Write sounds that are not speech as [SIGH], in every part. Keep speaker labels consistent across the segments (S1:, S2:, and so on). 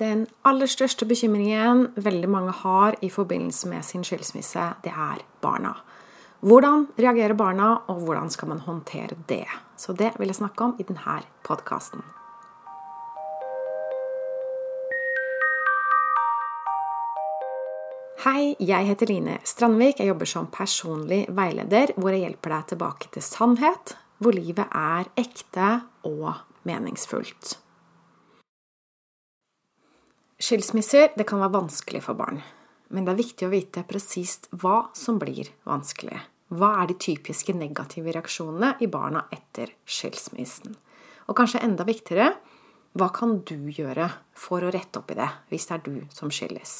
S1: Den aller største bekymringen veldig mange har i forbindelse med sin skilsmisse, det er barna. Hvordan reagerer barna, og hvordan skal man håndtere det? Så det vil jeg snakke om i denne podkasten. Hei, jeg heter Line Strandvik. Jeg jobber som personlig veileder, hvor jeg hjelper deg tilbake til sannhet, hvor livet er ekte og meningsfullt. Skilsmisser det kan være vanskelig for barn, men det er viktig å vite presist hva som blir vanskelig. Hva er de typiske negative reaksjonene i barna etter skilsmissen? Og kanskje enda viktigere hva kan du gjøre for å rette opp i det, hvis det er du som skilles?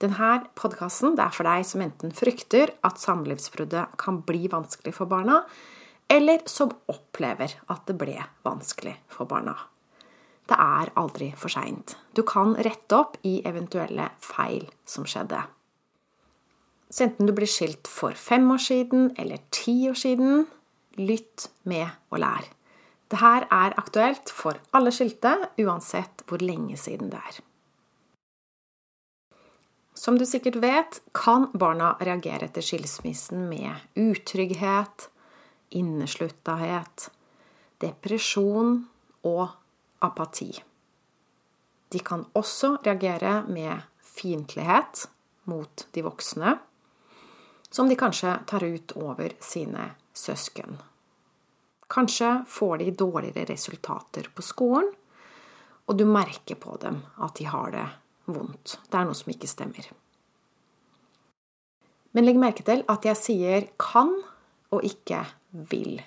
S1: Denne podkasten er for deg som enten frykter at samlivsbruddet kan bli vanskelig for barna, eller som opplever at det ble vanskelig for barna. Det er aldri for seint. Du kan rette opp i eventuelle feil som skjedde. Så enten du blir skilt for fem år siden eller ti år siden, lytt med og lær. Dette er aktuelt for alle skilte, uansett hvor lenge siden det er. Som du sikkert vet, kan barna reagere etter skilsmissen med utrygghet, innesluttahet, depresjon og apati. De kan også reagere med fiendtlighet mot de voksne, som de kanskje tar ut over sine søsken. Kanskje får de dårligere resultater på skolen, og du merker på dem at de har det vondt. Det er noe som ikke stemmer. Men legg merke til at jeg sier kan og ikke vil.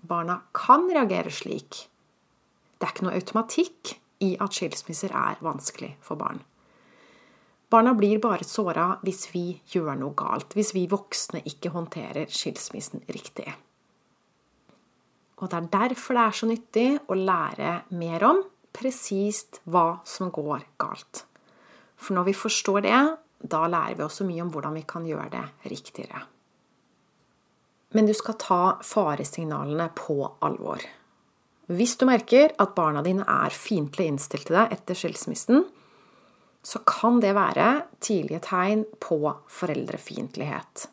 S1: Barna kan reagere slik det er ikke noe automatikk i at skilsmisser er vanskelig for barn. Barna blir bare såra hvis vi gjør noe galt, hvis vi voksne ikke håndterer skilsmissen riktig. Og det er derfor det er så nyttig å lære mer om presist hva som går galt. For når vi forstår det, da lærer vi også mye om hvordan vi kan gjøre det riktigere. Men du skal ta faresignalene på alvor. Hvis du merker at barna dine er fiendtlig innstilt til deg etter skilsmissen, så kan det være tidlige tegn på foreldrefiendtlighet.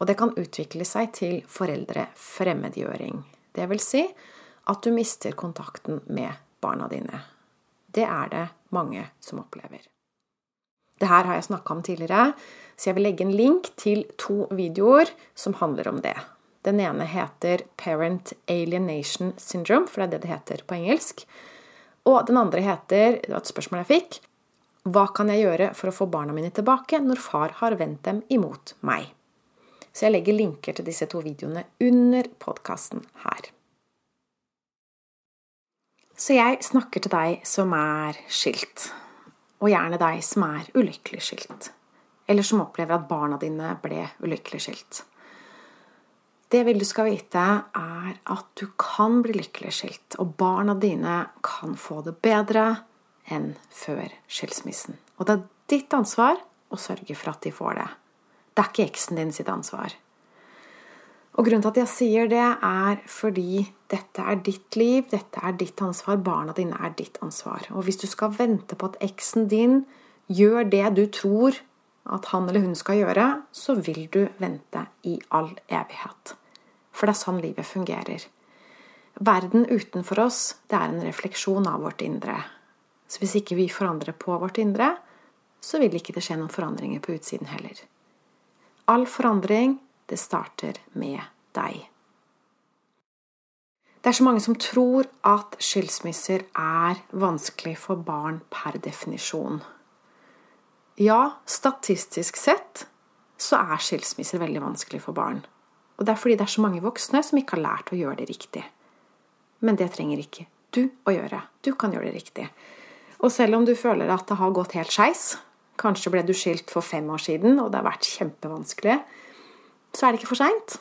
S1: Og det kan utvikle seg til foreldrefremmedgjøring. Det vil si at du mister kontakten med barna dine. Det er det mange som opplever. Det her har jeg snakka om tidligere, så jeg vil legge en link til to videoer som handler om det. Den ene heter Parent Alienation Syndrome, for det er det det heter på engelsk. Og den andre heter, det var et spørsmål jeg fikk, hva kan jeg gjøre for å få barna mine tilbake når far har vendt dem imot meg? Så jeg legger linker til disse to videoene under podkasten her. Så jeg snakker til deg som er skilt, og gjerne deg som er ulykkelig skilt, eller som opplever at barna dine ble ulykkelig skilt. Det vil du skal vite, er at du kan bli lykkelig skilt, og barna dine kan få det bedre enn før skilsmissen. Og det er ditt ansvar å sørge for at de får det. Det er ikke eksen din sitt ansvar. Og grunnen til at jeg sier det, er fordi dette er ditt liv, dette er ditt ansvar, barna dine er ditt ansvar. Og hvis du skal vente på at eksen din gjør det du tror at han eller hun skal gjøre, så vil du vente i all evighet. For det er sånn livet fungerer. Verden utenfor oss, det er en refleksjon av vårt indre. Så hvis ikke vi forandrer på vårt indre, så vil ikke det skje noen forandringer på utsiden heller. All forandring, det starter med deg. Det er så mange som tror at skilsmisser er vanskelig for barn per definisjon. Ja, statistisk sett så er skilsmisser veldig vanskelig for barn. Og det er fordi det er så mange voksne som ikke har lært å gjøre det riktig. Men det trenger ikke du å gjøre. Du kan gjøre det riktig. Og selv om du føler at det har gått helt skeis, kanskje ble du skilt for fem år siden, og det har vært kjempevanskelig, så er det ikke for seint.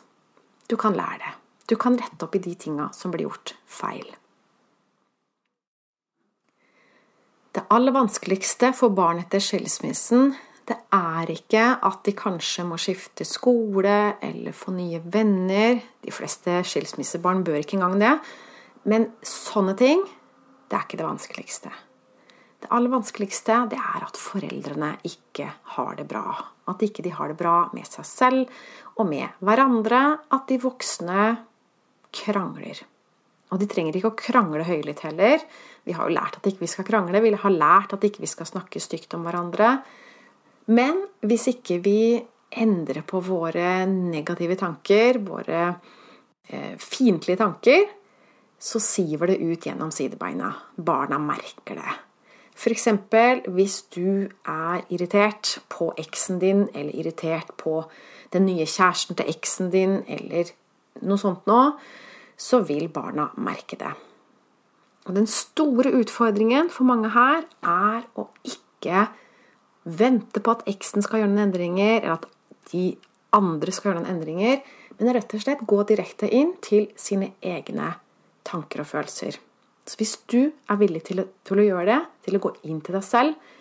S1: Du kan lære det. Du kan rette opp i de tinga som blir gjort feil. Det aller vanskeligste for barn etter skilsmissen, det er ikke at de kanskje må skifte skole eller få nye venner. De fleste skilsmissebarn bør ikke engang det. Men sånne ting, det er ikke det vanskeligste. Det aller vanskeligste, det er at foreldrene ikke har det bra. At ikke de har det bra med seg selv og med hverandre. At de voksne krangler. Og de trenger ikke å krangle høylytt heller. Vi har jo lært at ikke vi skal krangle. Vi har lært at ikke vi skal snakke stygt om hverandre. Men hvis ikke vi endrer på våre negative tanker, våre eh, fiendtlige tanker, så siver det ut gjennom sidebeina. Barna merker det. F.eks. hvis du er irritert på eksen din, eller irritert på den nye kjæresten til eksen din, eller noe sånt nå, så vil barna merke det. Og den store utfordringen for mange her er å ikke vente på at eksen skal gjøre noen endringer, eller at de andre skal gjøre noen endringer, men rett og slett gå direkte inn til sine egne tanker og følelser. Så hvis du er villig til, til å gjøre det, til å gå inn til deg selv,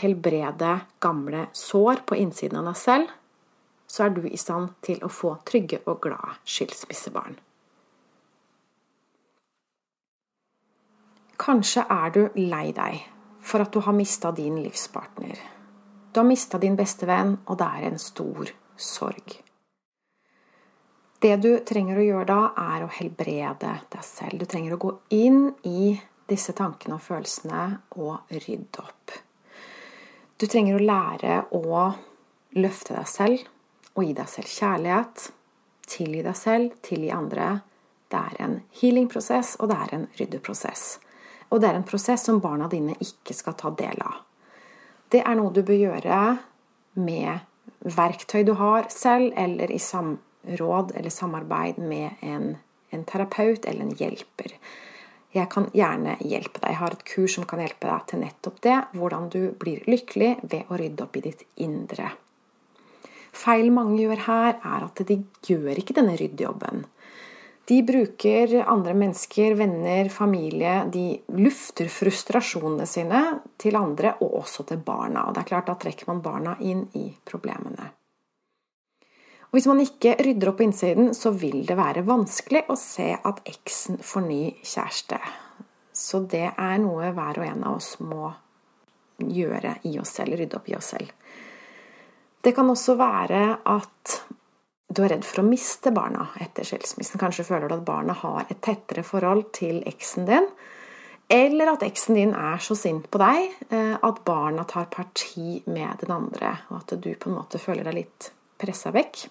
S1: helbrede gamle sår på innsiden av deg selv, så er du i stand til å få trygge og glade skilsmissebarn. Kanskje er du lei deg for at du har mista din livspartner. Du har mista din beste venn, og det er en stor sorg. Det du trenger å gjøre da, er å helbrede deg selv. Du trenger å gå inn i disse tankene og følelsene og rydde opp. Du trenger å lære å løfte deg selv og gi deg selv kjærlighet. Tilgi deg selv, tilgi andre. Det er en healing-prosess, og det er en ryddeprosess. Og det er en prosess som barna dine ikke skal ta del av. Det er noe du bør gjøre med verktøy du har selv, eller i samråd eller samarbeid med en, en terapeut eller en hjelper. Jeg kan gjerne hjelpe deg. Jeg har et kurs som kan hjelpe deg til nettopp det. Hvordan du blir lykkelig ved å rydde opp i ditt indre. Feil mange gjør her, er at de gjør ikke denne ryddejobben. De bruker andre mennesker, venner, familie. De lufter frustrasjonene sine til andre, og også til barna. Og det er klart, Da trekker man barna inn i problemene. Og hvis man ikke rydder opp på innsiden, så vil det være vanskelig å se at eksen får ny kjæreste. Så det er noe hver og en av oss må gjøre i oss selv, rydde opp i oss selv. Det kan også være at du er redd for å miste barna etter skilsmissen. Kanskje føler du at barna har et tettere forhold til eksen din. Eller at eksen din er så sint på deg eh, at barna tar parti med den andre, og at du på en måte føler deg litt pressa vekk.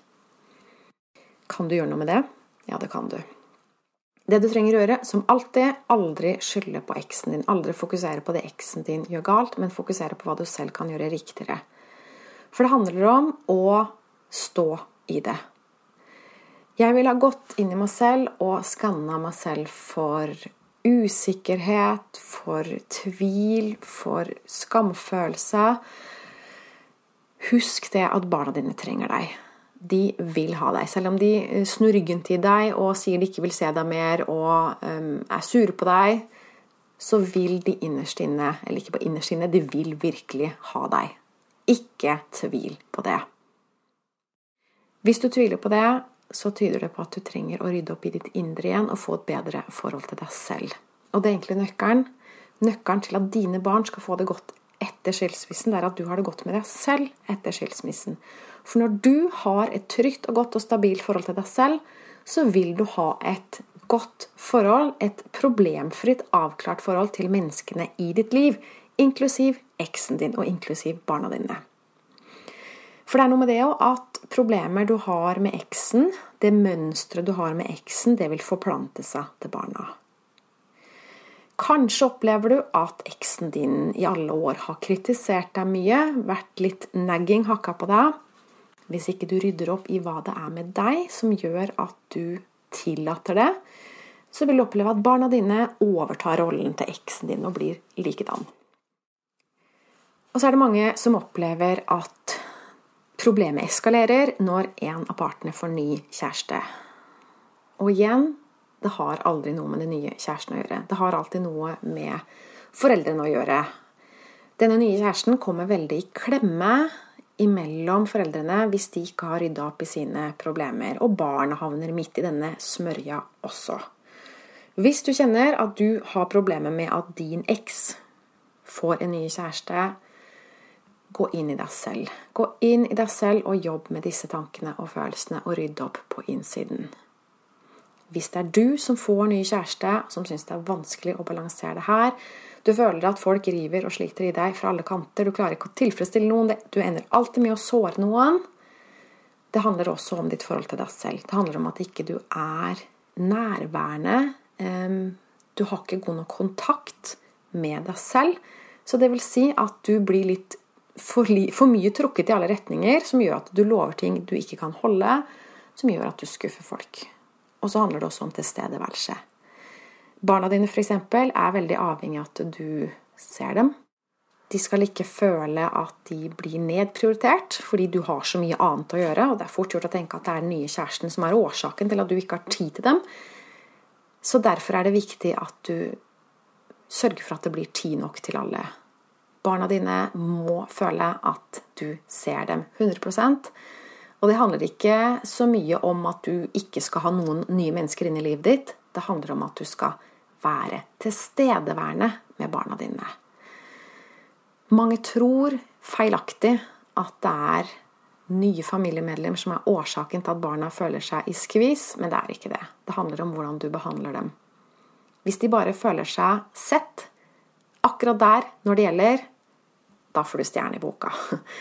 S1: Kan du gjøre noe med det? Ja, det kan du. Det du trenger å gjøre, som alltid, aldri skylde på eksen din. Aldri fokusere på det eksen din gjør galt, men fokusere på hva du selv kan gjøre riktigere. For det handler om å stå i det. Jeg ville ha gått inn i meg selv og skanna meg selv for usikkerhet, for tvil, for skamfølelse. Husk det at barna dine trenger deg de vil ha deg. Selv om de snur ryggen til deg og sier de ikke vil se deg mer og um, er sure på deg, så vil de innerst inne, eller ikke på innerst inne, de vil virkelig ha deg. Ikke tvil på det. Hvis du tviler på det, så tyder det på at du trenger å rydde opp i ditt indre igjen og få et bedre forhold til deg selv. Og det er egentlig nøkkelen. Nøkkelen til at dine barn skal få det godt etter skilsmissen, det er at du har det godt med deg selv etter skilsmissen. For når du har et trygt og godt og stabilt forhold til deg selv, så vil du ha et godt forhold, et problemfritt, avklart forhold til menneskene i ditt liv, inklusiv eksen din og inklusiv barna dine. For det er noe med det òg at problemer du har med eksen, det mønsteret du har med eksen, det vil forplante seg til barna. Kanskje opplever du at eksen din i alle år har kritisert deg mye, vært litt nagging, hakka på deg. Hvis ikke du rydder opp i hva det er med deg som gjør at du tillater det, så vil du oppleve at barna dine overtar rollen til eksen din og blir likedan. Og så er det mange som opplever at problemet eskalerer når en av partene får ny kjæreste. Og igjen det har aldri noe med den nye kjæresten å gjøre. Det har alltid noe med foreldrene å gjøre. Denne nye kjæresten kommer veldig i klemme imellom foreldrene hvis de ikke har rydda opp i sine problemer. Og barna havner midt i denne smørja også. Hvis du kjenner at du har problemer med at din eks får en ny kjæreste, gå inn i deg selv. Gå inn i deg selv og jobb med disse tankene og følelsene, og rydd opp på innsiden. Hvis det er du som får ny kjæreste, som syns det er vanskelig å balansere det her, du føler at folk river og sliter i deg fra alle kanter, du klarer ikke å tilfredsstille noen, du ender alltid med å såre noen Det handler også om ditt forhold til deg selv. Det handler om at ikke du er nærværende. Du har ikke god nok kontakt med deg selv. Så det vil si at du blir litt for, for, mye trukket i alle retninger, som gjør at du lover ting du ikke kan holde, som gjør at du skuffer folk. Og så handler det også om tilstedeværelse. Barna dine f.eks. er veldig avhengig av at du ser dem. De skal ikke føle at de blir nedprioritert fordi du har så mye annet å gjøre. Og det er fort gjort å tenke at det er den nye kjæresten som er årsaken til at du ikke har tid til dem. Så derfor er det viktig at du sørger for at det blir tid nok til alle Barna dine må føle at du ser dem 100% Og det handler ikke så mye om at du ikke skal ha noen nye mennesker inn i livet ditt. Det handler om at du skal være tilstedeværende med barna dine. Mange tror feilaktig at det er nye familiemedlemmer som er årsaken til at barna føler seg i skvis, men det er ikke det. Det handler om hvordan du behandler dem. Hvis de bare føler seg sett, akkurat der, når det gjelder, da får du stjerne i boka.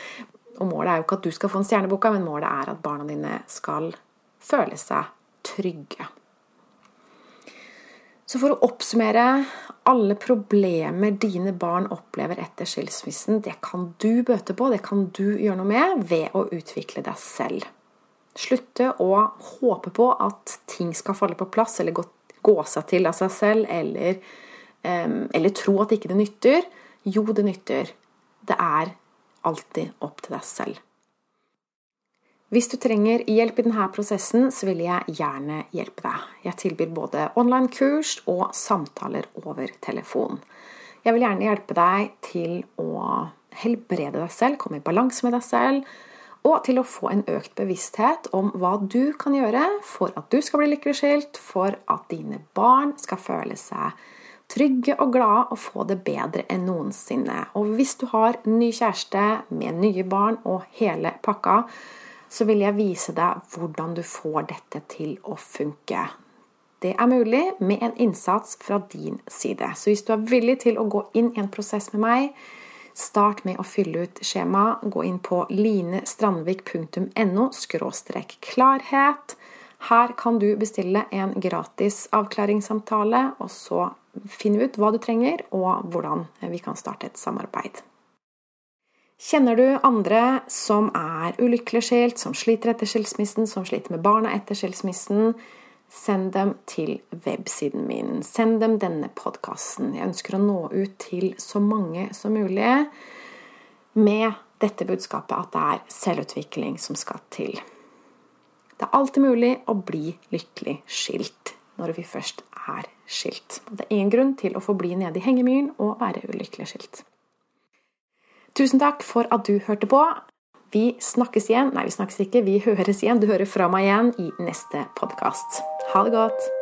S1: [LAUGHS] Og målet er jo ikke at du skal få en stjerne i boka, men målet er at barna dine skal føle seg trygge. Så for å oppsummere alle problemer dine barn opplever etter skilsmissen, det kan du bøte på, det kan du gjøre noe med ved å utvikle deg selv. Slutte å håpe på at ting skal falle på plass eller gå, gå seg til av seg selv, eller eller tro at ikke det nytter. Jo, det nytter. Det er alltid opp til deg selv. Hvis du trenger hjelp i denne prosessen, så vil jeg gjerne hjelpe deg. Jeg tilbyr både online-kurs og samtaler over telefon. Jeg vil gjerne hjelpe deg til å helbrede deg selv, komme i balanse med deg selv, og til å få en økt bevissthet om hva du kan gjøre for at du skal bli lykkelig skilt, for at dine barn skal føle seg trygge og glade og få det bedre enn noensinne. Og hvis du har ny kjæreste med nye barn og hele pakka, så vil jeg vise deg hvordan du får dette til å funke. Det er mulig med en innsats fra din side. Så hvis du er villig til å gå inn i en prosess med meg, start med å fylle ut skjema. Gå inn på linestrandvik.no klarhet. Her kan du bestille en gratis avklaringssamtale, og så finne ut hva du trenger, og hvordan vi kan starte et samarbeid. Kjenner du andre som er ulykkelig skilt, som sliter etter skilsmissen, som sliter med barna etter skilsmissen, send dem til websiden min. Send dem denne podkasten. Jeg ønsker å nå ut til så mange som mulig med dette budskapet at det er selvutvikling som skal til. Det er alltid mulig å bli lykkelig skilt når vi først er skilt. Det er én grunn til å forbli nede i hengemyren og være ulykkelig skilt. Tusen takk for at du hørte på. Vi snakkes igjen. Nei, vi snakkes ikke. Vi høres igjen. Du hører fra meg igjen i neste podkast. Ha det godt.